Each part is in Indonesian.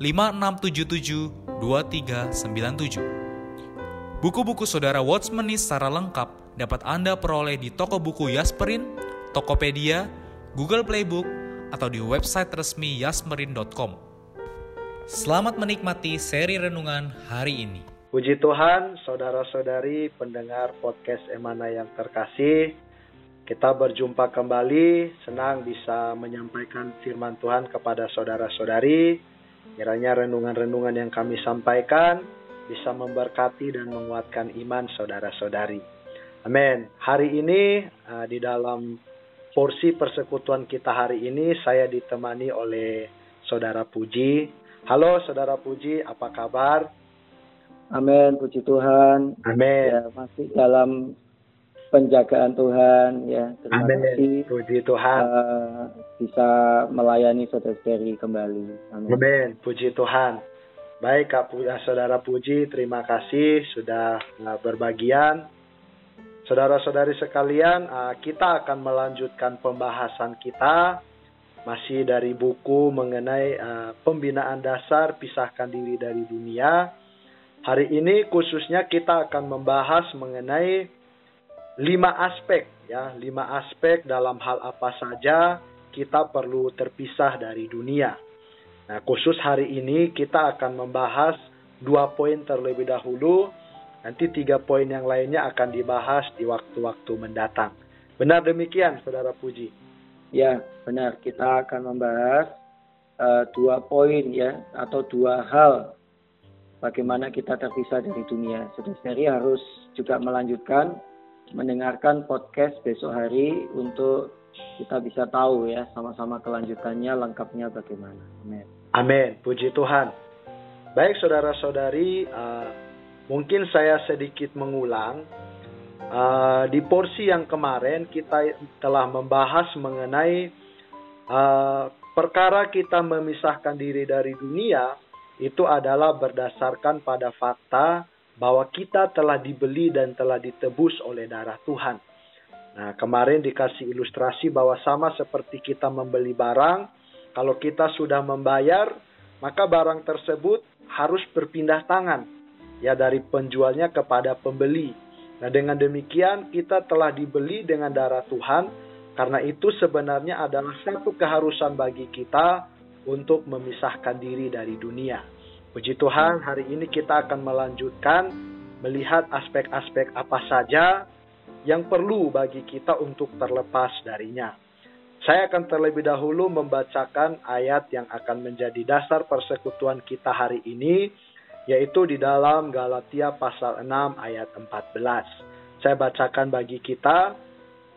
5677 2397. Buku-buku saudara Watchmeni secara lengkap dapat Anda peroleh di toko buku Yasmerin, Tokopedia, Google Playbook, atau di website resmi yasmerin.com. Selamat menikmati seri renungan hari ini. Puji Tuhan, saudara-saudari pendengar podcast Emana yang terkasih. Kita berjumpa kembali, senang bisa menyampaikan firman Tuhan kepada saudara-saudari Kiranya renungan-renungan yang kami sampaikan bisa memberkati dan menguatkan iman saudara-saudari. Amin. Hari ini uh, di dalam porsi persekutuan kita hari ini saya ditemani oleh Saudara Puji. Halo Saudara Puji, apa kabar? Amin, puji Tuhan. Amin. Ya, masih dalam penjagaan Tuhan ya. Terima Amin. kasih. Puji Tuhan. Uh, bisa melayani saudara-saudari kembali. Amin. Amin. Puji Tuhan. Baik Kak eh, Saudara Puji, terima kasih sudah uh, berbagian. Saudara-saudari sekalian, uh, kita akan melanjutkan pembahasan kita masih dari buku mengenai uh, pembinaan dasar pisahkan diri dari dunia. Hari ini khususnya kita akan membahas mengenai lima aspek ya, lima aspek dalam hal apa saja kita perlu terpisah dari dunia. Nah, khusus hari ini kita akan membahas dua poin terlebih dahulu. Nanti tiga poin yang lainnya akan dibahas di waktu-waktu mendatang. Benar demikian, Saudara Puji? Ya, benar. Kita akan membahas uh, dua poin ya, atau dua hal bagaimana kita terpisah dari dunia. Saudara harus juga melanjutkan mendengarkan podcast besok hari untuk kita bisa tahu ya sama-sama kelanjutannya lengkapnya bagaimana. Amin. Amin. Puji Tuhan. Baik saudara-saudari, uh, mungkin saya sedikit mengulang. Uh, di porsi yang kemarin kita telah membahas mengenai uh, perkara kita memisahkan diri dari dunia itu adalah berdasarkan pada fakta bahwa kita telah dibeli dan telah ditebus oleh darah Tuhan. Nah, kemarin dikasih ilustrasi bahwa sama seperti kita membeli barang, kalau kita sudah membayar, maka barang tersebut harus berpindah tangan ya dari penjualnya kepada pembeli. Nah, dengan demikian kita telah dibeli dengan darah Tuhan, karena itu sebenarnya adalah satu keharusan bagi kita untuk memisahkan diri dari dunia. Puji Tuhan, hari ini kita akan melanjutkan melihat aspek-aspek apa saja yang perlu bagi kita untuk terlepas darinya. Saya akan terlebih dahulu membacakan ayat yang akan menjadi dasar persekutuan kita hari ini, yaitu di dalam Galatia pasal 6 ayat 14. Saya bacakan bagi kita,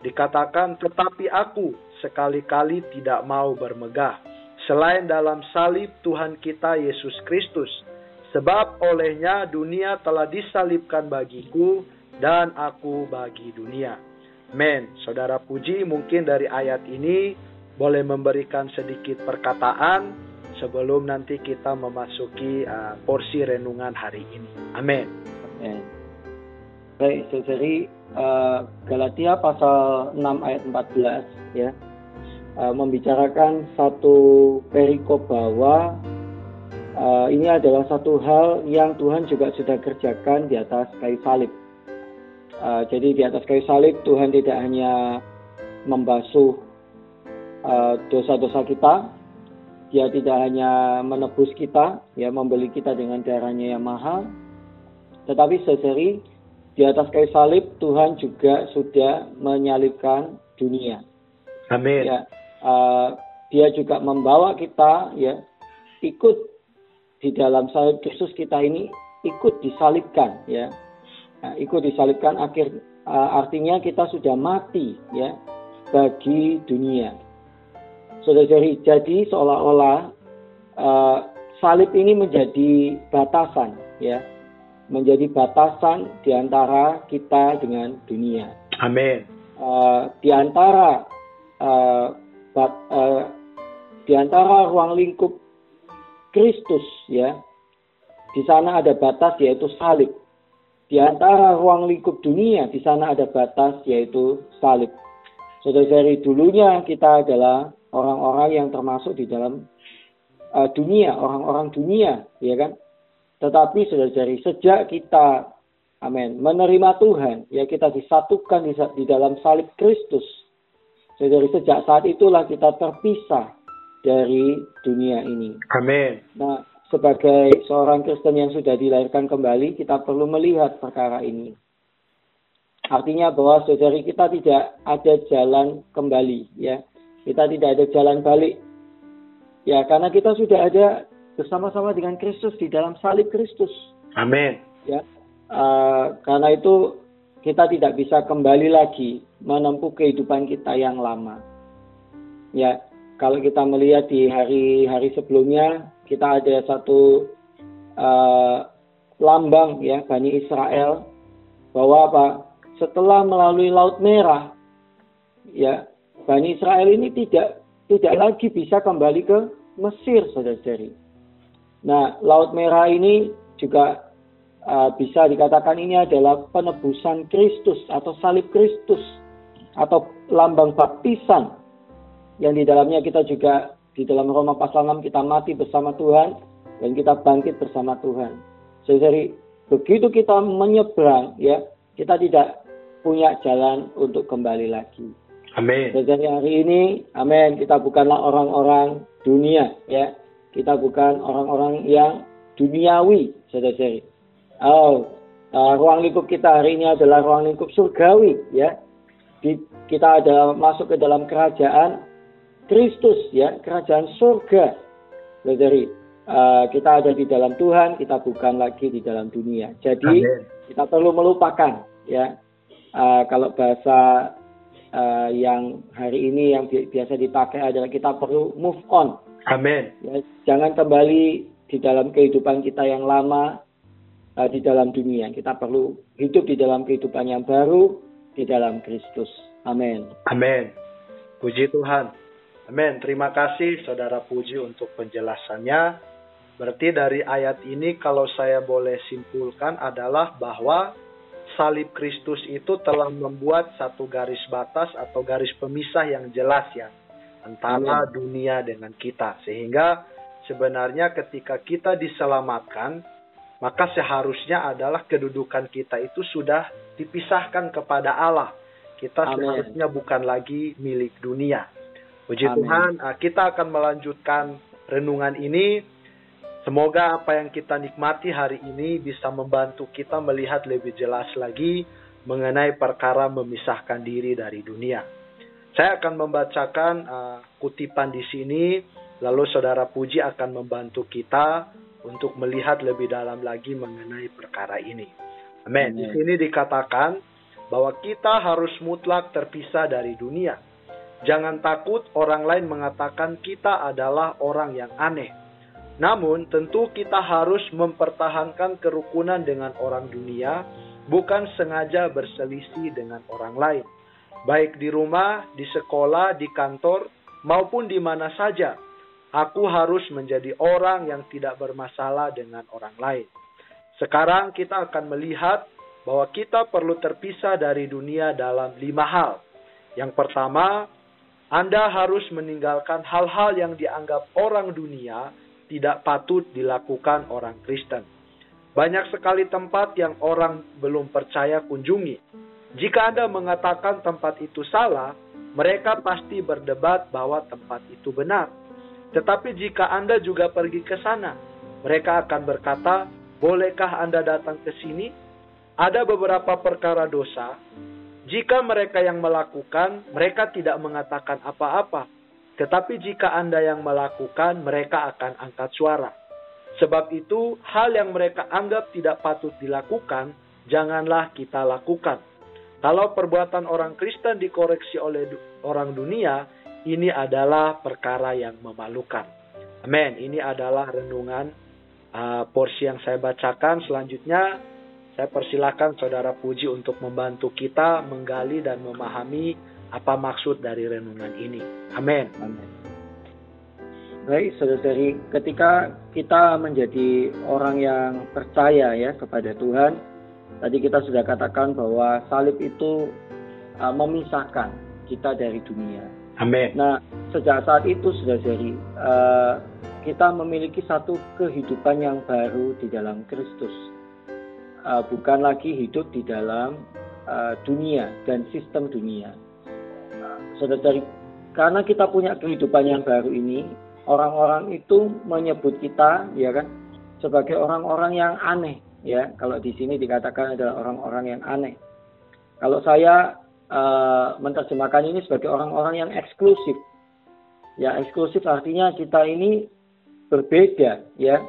dikatakan, tetapi aku sekali-kali tidak mau bermegah selain dalam salib Tuhan kita Yesus Kristus. Sebab olehnya dunia telah disalibkan bagiku dan aku bagi dunia. Men, saudara puji mungkin dari ayat ini boleh memberikan sedikit perkataan sebelum nanti kita memasuki uh, porsi renungan hari ini. Amin. Amin. Baik, jadi uh, Galatia pasal 6 ayat 14 ya uh, membicarakan satu perikop bahwa uh, ini adalah satu hal yang Tuhan juga sudah kerjakan di atas kayu salib. Uh, jadi di atas kayu salib Tuhan tidak hanya membasuh dosa-dosa uh, kita, dia tidak hanya menebus kita, ya membeli kita dengan darahnya yang mahal, tetapi seseri di atas kayu salib Tuhan juga sudah menyalibkan dunia. Amin. Ya, uh, dia juga membawa kita ya ikut di dalam salib Kristus kita ini ikut disalibkan ya. Nah, ikut disalibkan akhir uh, artinya kita sudah mati ya bagi dunia. Saudara-saudari, jadi seolah-olah uh, salib ini menjadi batasan ya menjadi batasan di antara kita dengan dunia. Amin. Uh, di antara uh, uh, di antara ruang lingkup Kristus ya, di sana ada batas yaitu salib. Di antara ruang lingkup dunia di sana ada batas yaitu salib. Saudara-saudari dulunya kita adalah orang-orang yang termasuk di dalam uh, dunia, orang-orang dunia, ya kan? Tetapi saudara-saudari, sejak kita amin, menerima Tuhan, ya kita disatukan di, di dalam salib Kristus. Saudari, sejak saat itulah kita terpisah dari dunia ini. Amin. Nah, sebagai seorang Kristen yang sudah dilahirkan kembali, kita perlu melihat perkara ini. Artinya bahwa saudari kita tidak ada jalan kembali, ya. Kita tidak ada jalan balik. Ya, karena kita sudah ada bersama-sama dengan Kristus di dalam salib Kristus. Amin. Ya, uh, karena itu kita tidak bisa kembali lagi menempuh kehidupan kita yang lama. Ya, kalau kita melihat di hari-hari sebelumnya kita ada satu uh, lambang ya Bani Israel bahwa apa? Setelah melalui Laut Merah, ya Bani Israel ini tidak tidak lagi bisa kembali ke Mesir, saudara-saudari. Nah, Laut Merah ini juga uh, bisa dikatakan ini adalah penebusan Kristus atau salib Kristus atau lambang baptisan yang di dalamnya kita juga di dalam Roma pasal 6 kita mati bersama Tuhan dan kita bangkit bersama Tuhan. Jadi begitu kita menyeberang ya, kita tidak punya jalan untuk kembali lagi. Amin. Jadi hari ini, amin, kita bukanlah orang-orang dunia ya, kita bukan orang-orang yang duniawi, saudara-saudari. Oh, uh, ruang lingkup kita hari ini adalah ruang lingkup surgawi, ya. Di, kita ada masuk ke dalam kerajaan Kristus, ya, kerajaan surga. Saudari, uh, kita ada di dalam Tuhan, kita bukan lagi di dalam dunia. Jadi Amen. kita perlu melupakan, ya. Uh, kalau bahasa uh, yang hari ini yang biasa dipakai adalah kita perlu move on Amin. Ya, jangan kembali di dalam kehidupan kita yang lama uh, di dalam dunia. Kita perlu hidup di dalam kehidupan yang baru di dalam Kristus. Amin. Amin. Puji Tuhan. Amin. Terima kasih Saudara Puji untuk penjelasannya. Berarti dari ayat ini kalau saya boleh simpulkan adalah bahwa salib Kristus itu telah membuat satu garis batas atau garis pemisah yang jelas ya antara dunia dengan kita. Sehingga sebenarnya ketika kita diselamatkan, maka seharusnya adalah kedudukan kita itu sudah dipisahkan kepada Allah. Kita Amen. seharusnya bukan lagi milik dunia. Puji Amen. Tuhan, ah, kita akan melanjutkan renungan ini. Semoga apa yang kita nikmati hari ini bisa membantu kita melihat lebih jelas lagi mengenai perkara memisahkan diri dari dunia. Saya akan membacakan uh, kutipan di sini, lalu saudara Puji akan membantu kita untuk melihat lebih dalam lagi mengenai perkara ini. Amin. Di sini dikatakan bahwa kita harus mutlak terpisah dari dunia. Jangan takut orang lain mengatakan kita adalah orang yang aneh. Namun, tentu kita harus mempertahankan kerukunan dengan orang dunia, bukan sengaja berselisih dengan orang lain baik di rumah, di sekolah, di kantor, maupun di mana saja. Aku harus menjadi orang yang tidak bermasalah dengan orang lain. Sekarang kita akan melihat bahwa kita perlu terpisah dari dunia dalam lima hal. Yang pertama, Anda harus meninggalkan hal-hal yang dianggap orang dunia tidak patut dilakukan orang Kristen. Banyak sekali tempat yang orang belum percaya kunjungi jika Anda mengatakan tempat itu salah, mereka pasti berdebat bahwa tempat itu benar. Tetapi jika Anda juga pergi ke sana, mereka akan berkata, "Bolehkah Anda datang ke sini?" Ada beberapa perkara dosa. Jika mereka yang melakukan, mereka tidak mengatakan apa-apa. Tetapi jika Anda yang melakukan, mereka akan angkat suara. Sebab itu, hal yang mereka anggap tidak patut dilakukan, janganlah kita lakukan. Kalau perbuatan orang Kristen dikoreksi oleh orang dunia, ini adalah perkara yang memalukan. Amin. Ini adalah renungan uh, porsi yang saya bacakan. Selanjutnya, saya persilakan Saudara Puji untuk membantu kita menggali dan memahami apa maksud dari renungan ini. Amin. Baik, saudari, ketika kita menjadi orang yang percaya ya kepada Tuhan, tadi kita sudah katakan bahwa salib itu uh, memisahkan kita dari dunia. Amin. Nah, sejak saat itu sudah jadi uh, kita memiliki satu kehidupan yang baru di dalam Kristus. Uh, bukan lagi hidup di dalam uh, dunia dan sistem dunia. Uh, saudara, karena kita punya kehidupan yang baru ini, orang-orang itu menyebut kita ya kan sebagai orang-orang yang aneh ya kalau di sini dikatakan adalah orang-orang yang aneh kalau saya uh, menerjemahkan ini sebagai orang-orang yang eksklusif. Ya eksklusif artinya kita ini berbeda ya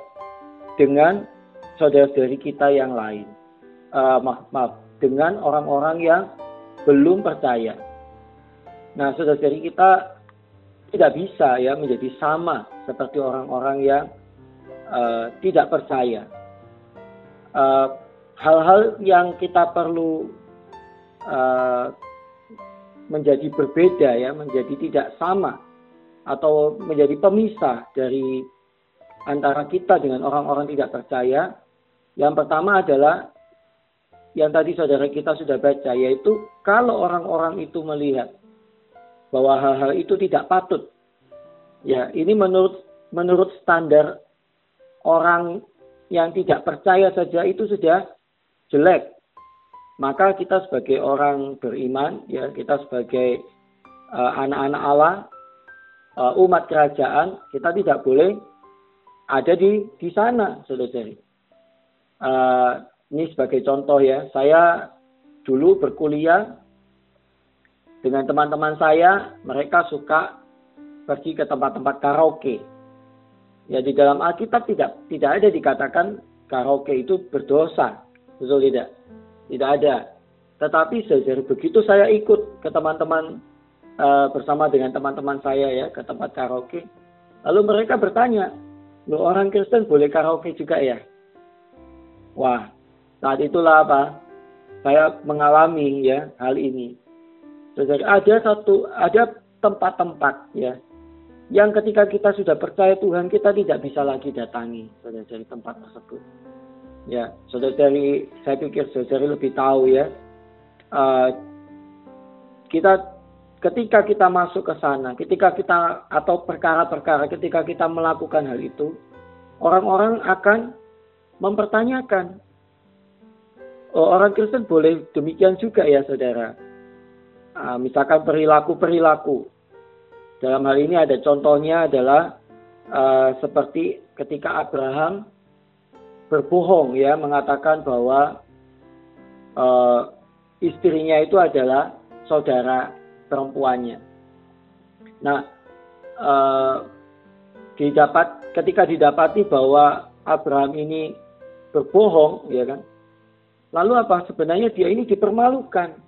dengan saudara-saudari kita yang lain. Uh, maaf maaf dengan orang-orang yang belum percaya. Nah saudara-saudari kita tidak bisa ya menjadi sama seperti orang-orang yang uh, tidak percaya. Eh, hal-hal uh, yang kita perlu uh, menjadi berbeda ya, menjadi tidak sama atau menjadi pemisah dari antara kita dengan orang-orang tidak percaya. Yang pertama adalah yang tadi saudara kita sudah baca yaitu kalau orang-orang itu melihat bahwa hal-hal itu tidak patut. Ya, ini menurut menurut standar orang yang tidak percaya saja itu sudah jelek. Maka kita sebagai orang beriman, ya kita sebagai uh, anak-anak Allah, uh, umat kerajaan, kita tidak boleh ada di di sana, saudara. Uh, ini sebagai contoh ya, saya dulu berkuliah dengan teman-teman saya, mereka suka pergi ke tempat-tempat karaoke. Ya di dalam Alkitab tidak tidak ada dikatakan karaoke itu berdosa, betul tidak? Tidak ada. Tetapi sejari begitu saya ikut ke teman-teman uh, bersama dengan teman-teman saya ya ke tempat karaoke, lalu mereka bertanya, lo orang Kristen boleh karaoke juga ya? Wah, saat itulah apa? Saya mengalami ya hal ini. Saudara, ada satu ada tempat-tempat ya yang ketika kita sudah percaya Tuhan kita tidak bisa lagi datangi saudara dari tempat tersebut. Ya, saudara dari saya pikir saudara lebih tahu ya. Uh, kita ketika kita masuk ke sana, ketika kita atau perkara-perkara ketika kita melakukan hal itu, orang-orang akan mempertanyakan. Oh, orang Kristen boleh demikian juga ya, saudara. Uh, misalkan perilaku-perilaku. Dalam hal ini ada contohnya adalah uh, seperti ketika Abraham berbohong ya mengatakan bahwa uh, istrinya itu adalah saudara perempuannya. Nah, uh, didapat ketika didapati bahwa Abraham ini berbohong, ya kan? Lalu apa sebenarnya dia ini dipermalukan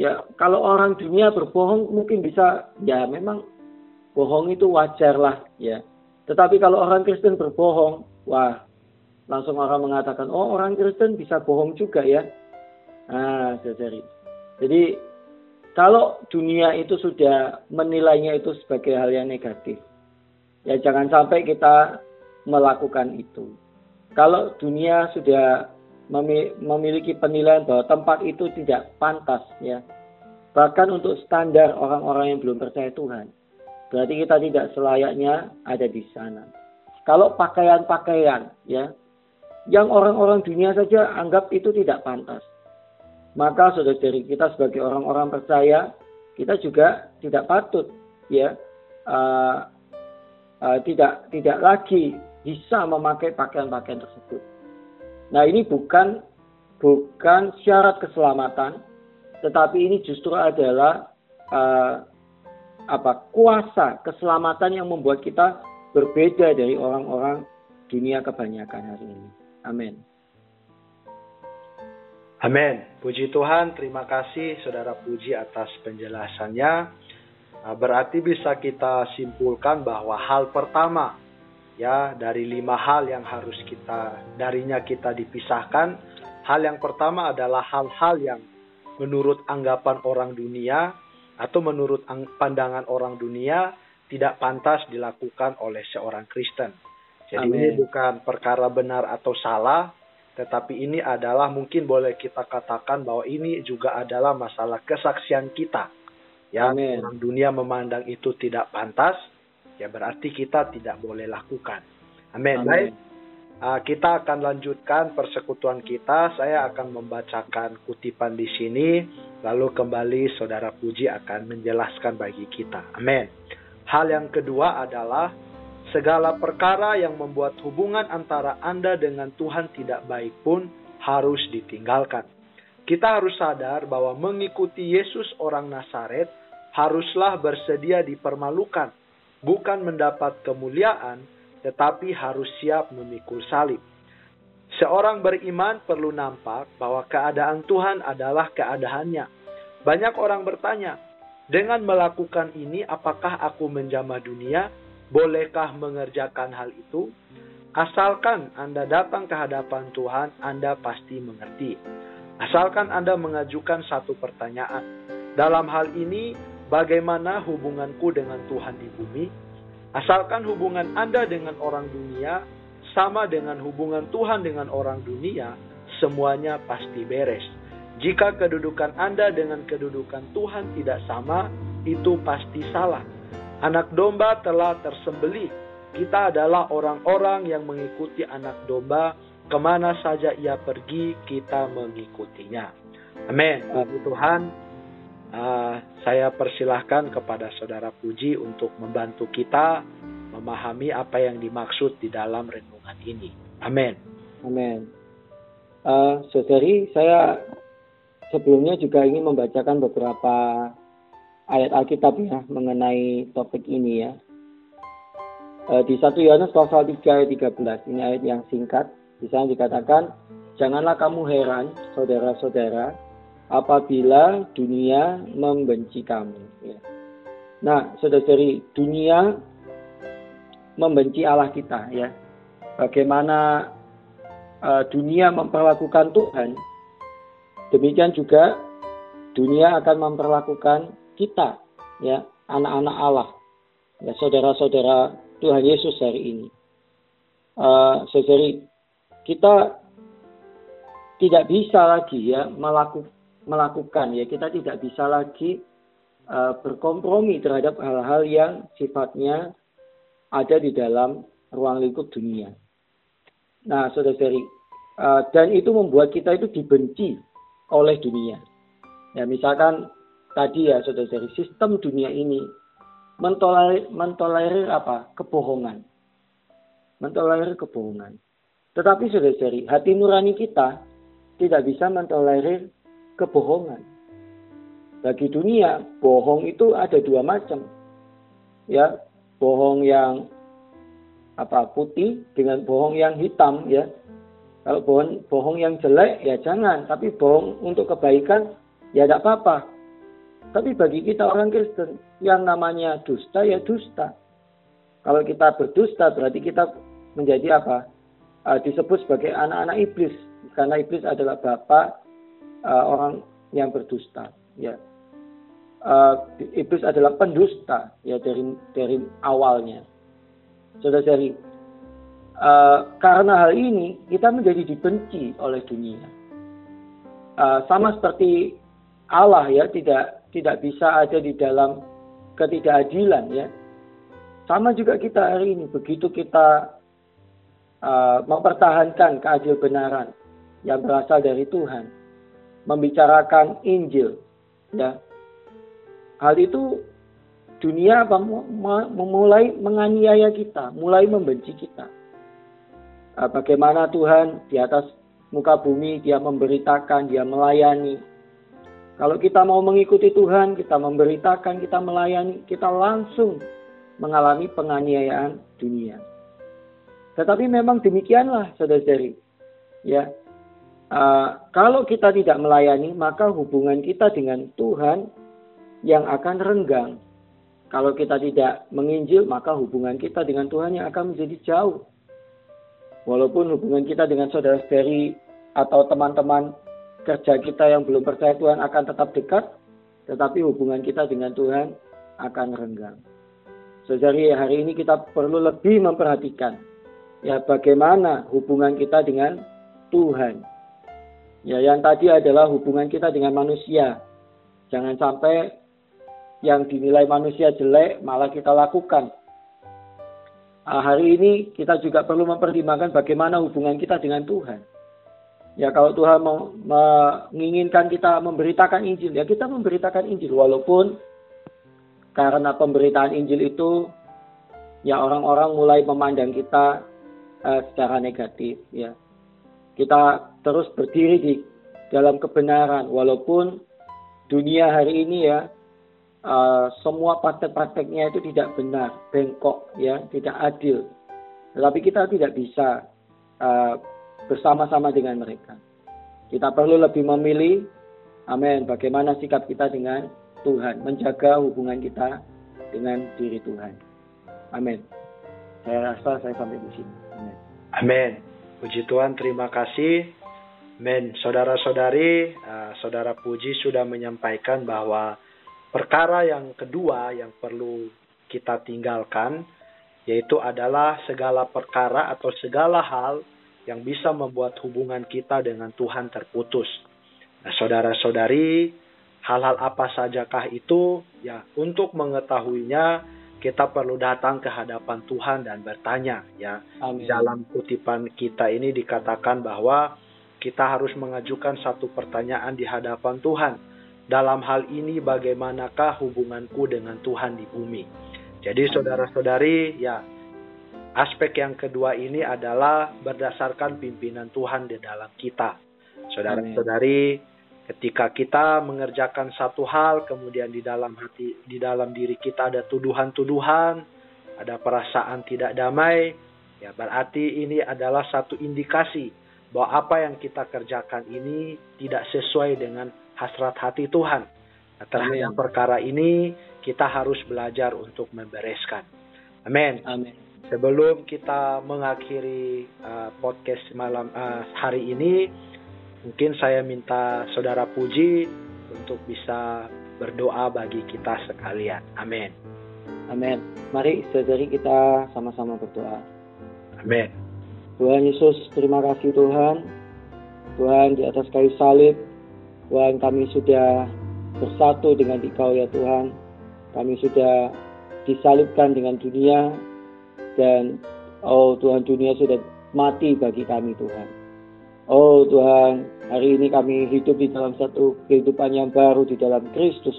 ya kalau orang dunia berbohong mungkin bisa ya memang bohong itu wajar lah ya tetapi kalau orang Kristen berbohong wah langsung orang mengatakan oh orang Kristen bisa bohong juga ya nah jadi jadi kalau dunia itu sudah menilainya itu sebagai hal yang negatif ya jangan sampai kita melakukan itu kalau dunia sudah memiliki penilaian bahwa tempat itu tidak pantas ya. Bahkan untuk standar orang-orang yang belum percaya Tuhan. Berarti kita tidak selayaknya ada di sana. Kalau pakaian-pakaian ya yang orang-orang dunia saja anggap itu tidak pantas. Maka saudara-saudari kita sebagai orang-orang percaya kita juga tidak patut ya uh, uh, tidak tidak lagi bisa memakai pakaian-pakaian tersebut. Nah ini bukan bukan syarat keselamatan, tetapi ini justru adalah uh, apa kuasa keselamatan yang membuat kita berbeda dari orang-orang dunia kebanyakan hari ini. Amin. Amin. Puji Tuhan, terima kasih Saudara Puji atas penjelasannya. Nah, berarti bisa kita simpulkan bahwa hal pertama ya dari lima hal yang harus kita darinya kita dipisahkan. Hal yang pertama adalah hal-hal yang menurut anggapan orang dunia atau menurut pandangan orang dunia tidak pantas dilakukan oleh seorang Kristen. Jadi Amen. ini bukan perkara benar atau salah, tetapi ini adalah mungkin boleh kita katakan bahwa ini juga adalah masalah kesaksian kita. Ya, orang dunia memandang itu tidak pantas, ya berarti kita tidak boleh lakukan. Amin. Baik. Uh, kita akan lanjutkan persekutuan kita. Saya akan membacakan kutipan di sini, lalu kembali Saudara Puji akan menjelaskan bagi kita. Amin. Hal yang kedua adalah Segala perkara yang membuat hubungan antara Anda dengan Tuhan tidak baik pun harus ditinggalkan. Kita harus sadar bahwa mengikuti Yesus orang Nazaret haruslah bersedia dipermalukan, bukan mendapat kemuliaan, tetapi harus siap memikul salib. Seorang beriman perlu nampak bahwa keadaan Tuhan adalah keadaannya. Banyak orang bertanya, dengan melakukan ini apakah aku menjamah dunia? Bolehkah mengerjakan hal itu? Asalkan Anda datang ke hadapan Tuhan, Anda pasti mengerti. Asalkan Anda mengajukan satu pertanyaan. Dalam hal ini, bagaimana hubunganku dengan Tuhan di bumi? Asalkan hubungan Anda dengan orang dunia sama dengan hubungan Tuhan dengan orang dunia, semuanya pasti beres. Jika kedudukan Anda dengan kedudukan Tuhan tidak sama, itu pasti salah. Anak domba telah tersembelih. Kita adalah orang-orang yang mengikuti anak domba. Ke mana saja ia pergi, kita mengikutinya. Amin. Puji Tuhan, uh, saya persilahkan kepada Saudara Puji untuk membantu kita memahami apa yang dimaksud di dalam renungan ini. Amin. Amin. Uh, saudari, saya sebelumnya juga ingin membacakan beberapa ayat Alkitab ya mengenai topik ini ya. E, di 1 Yohanes pasal 3 ayat 13 ini ayat yang singkat. Di sana dikatakan, janganlah kamu heran saudara-saudara apabila dunia membenci kamu. Ya. Nah, saudara-saudari, dunia membenci Allah kita ya. Bagaimana uh, dunia memperlakukan Tuhan, demikian juga dunia akan memperlakukan kita, ya anak-anak Allah, ya saudara-saudara Tuhan Yesus hari ini. Uh, saudari, kita tidak bisa lagi ya melaku, melakukan ya kita tidak bisa lagi uh, berkompromi terhadap hal-hal yang sifatnya ada di dalam ruang lingkup dunia. Nah, saudara-saudari, uh, dan itu membuat kita itu dibenci oleh dunia. Ya, misalkan tadi ya saudara dari sistem dunia ini mentolerir, mentolerir apa? Kebohongan. Mentolerir kebohongan. Tetapi saudara-saudari, hati nurani kita tidak bisa mentolerir kebohongan. Bagi dunia, bohong itu ada dua macam. Ya, bohong yang apa putih dengan bohong yang hitam ya. Kalau bohong, bohong yang jelek ya jangan, tapi bohong untuk kebaikan ya tidak apa-apa. Tapi bagi kita orang Kristen, yang namanya dusta ya dusta. Kalau kita berdusta berarti kita menjadi apa? Uh, disebut sebagai anak-anak iblis. Karena iblis adalah bapak uh, orang yang berdusta. Ya. Uh, iblis adalah pendusta ya dari dari awalnya. Saudara-saudari, uh, karena hal ini kita menjadi dibenci oleh dunia. Uh, sama seperti Allah ya tidak tidak bisa ada di dalam ketidakadilan ya. Sama juga kita hari ini begitu kita uh, mempertahankan keadil benaran yang berasal dari Tuhan, membicarakan Injil ya. Hal itu dunia apa memulai menganiaya kita, mulai membenci kita. Ah, bagaimana Tuhan di atas muka bumi dia memberitakan, dia melayani. Kalau kita mau mengikuti Tuhan, kita memberitakan, kita melayani, kita langsung mengalami penganiayaan dunia. Tetapi memang demikianlah saudara-saudari. Ya, uh, kalau kita tidak melayani, maka hubungan kita dengan Tuhan yang akan renggang. Kalau kita tidak menginjil, maka hubungan kita dengan Tuhan yang akan menjadi jauh. Walaupun hubungan kita dengan saudara-saudari atau teman-teman kerja kita yang belum percaya Tuhan akan tetap dekat, tetapi hubungan kita dengan Tuhan akan renggang. Saudari, hari ini kita perlu lebih memperhatikan ya bagaimana hubungan kita dengan Tuhan. Ya, yang tadi adalah hubungan kita dengan manusia. Jangan sampai yang dinilai manusia jelek malah kita lakukan. Nah, hari ini kita juga perlu mempertimbangkan bagaimana hubungan kita dengan Tuhan. Ya kalau Tuhan menginginkan kita memberitakan Injil, ya kita memberitakan Injil walaupun karena pemberitaan Injil itu ya orang-orang mulai memandang kita uh, secara negatif ya. Kita terus berdiri di dalam kebenaran walaupun dunia hari ini ya uh, semua praktek-prakteknya itu tidak benar, bengkok, ya, tidak adil. Tetapi kita tidak bisa uh, bersama-sama dengan mereka. Kita perlu lebih memilih, amin, bagaimana sikap kita dengan Tuhan, menjaga hubungan kita dengan diri Tuhan. Amin. Saya rasa saya sampai di sini. Amin. Amin. Puji Tuhan, terima kasih. Amin. Saudara-saudari, uh, saudara Puji sudah menyampaikan bahwa Perkara yang kedua yang perlu kita tinggalkan yaitu adalah segala perkara atau segala hal yang bisa membuat hubungan kita dengan Tuhan terputus. Nah, saudara-saudari, hal-hal apa sajakah itu? Ya, untuk mengetahuinya kita perlu datang ke hadapan Tuhan dan bertanya ya. Amin. Dalam kutipan kita ini dikatakan bahwa kita harus mengajukan satu pertanyaan di hadapan Tuhan dalam hal ini bagaimanakah hubunganku dengan Tuhan di bumi. Jadi saudara-saudari, ya aspek yang kedua ini adalah berdasarkan pimpinan Tuhan di dalam kita. Saudara-saudari, ketika kita mengerjakan satu hal, kemudian di dalam hati, di dalam diri kita ada tuduhan-tuduhan, ada perasaan tidak damai, ya berarti ini adalah satu indikasi bahwa apa yang kita kerjakan ini tidak sesuai dengan hasrat hati Tuhan. Nah, terhadap perkara ini kita harus belajar untuk membereskan. Amin. Amin. Sebelum kita mengakhiri uh, podcast malam uh, hari ini, mungkin saya minta saudara Puji untuk bisa berdoa bagi kita sekalian. Amin. Amin. Mari saudari kita sama-sama berdoa. Amin. Tuhan Yesus, terima kasih Tuhan. Tuhan di atas kayu salib, Tuhan kami sudah bersatu dengan Engkau ya Tuhan. Kami sudah disalibkan dengan dunia dan oh Tuhan dunia sudah mati bagi kami Tuhan. Oh Tuhan, hari ini kami hidup di dalam satu kehidupan yang baru di dalam Kristus,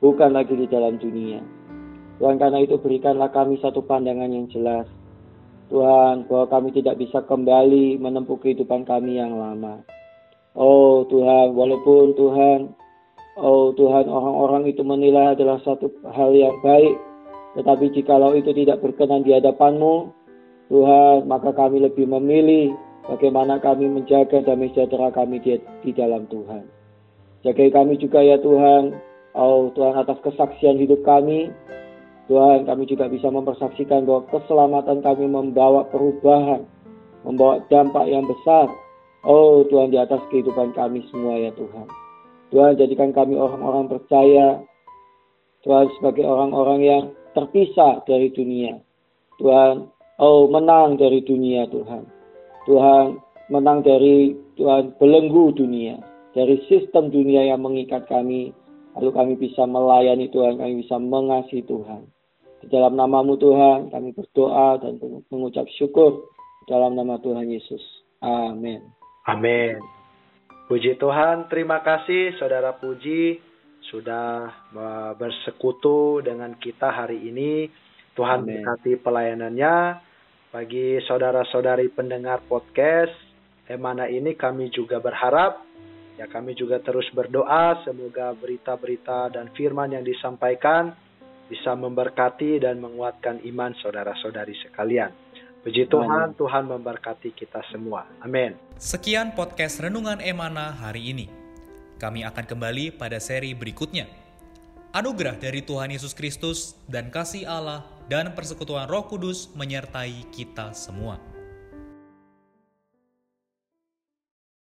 bukan lagi di dalam dunia. Tuhan karena itu berikanlah kami satu pandangan yang jelas. Tuhan, bahwa kami tidak bisa kembali menempuh kehidupan kami yang lama. Oh Tuhan, walaupun Tuhan, oh Tuhan orang-orang itu menilai adalah satu hal yang baik, tetapi jikalau itu tidak berkenan di hadapanmu, Tuhan, maka kami lebih memilih bagaimana kami menjaga damai sejahtera kami di, di dalam Tuhan. Jagai kami juga ya Tuhan, oh Tuhan atas kesaksian hidup kami, Tuhan kami juga bisa mempersaksikan bahwa keselamatan kami membawa perubahan, membawa dampak yang besar Oh Tuhan di atas kehidupan kami semua ya Tuhan. Tuhan jadikan kami orang-orang percaya. Tuhan sebagai orang-orang yang terpisah dari dunia. Tuhan, oh menang dari dunia Tuhan. Tuhan menang dari Tuhan belenggu dunia. Dari sistem dunia yang mengikat kami. Lalu kami bisa melayani Tuhan, kami bisa mengasihi Tuhan. Di dalam namamu Tuhan, kami berdoa dan mengucap syukur dalam nama Tuhan Yesus. Amin. Amin. Puji Tuhan, terima kasih Saudara Puji sudah bersekutu dengan kita hari ini. Tuhan berkati pelayanannya. Bagi saudara-saudari pendengar podcast Emana ini kami juga berharap ya kami juga terus berdoa semoga berita-berita dan firman yang disampaikan bisa memberkati dan menguatkan iman saudara-saudari sekalian. Puji Tuhan, Tuhan memberkati kita semua. Amin. Sekian podcast Renungan Emana hari ini. Kami akan kembali pada seri berikutnya. Anugerah dari Tuhan Yesus Kristus dan kasih Allah dan persekutuan Roh Kudus menyertai kita semua.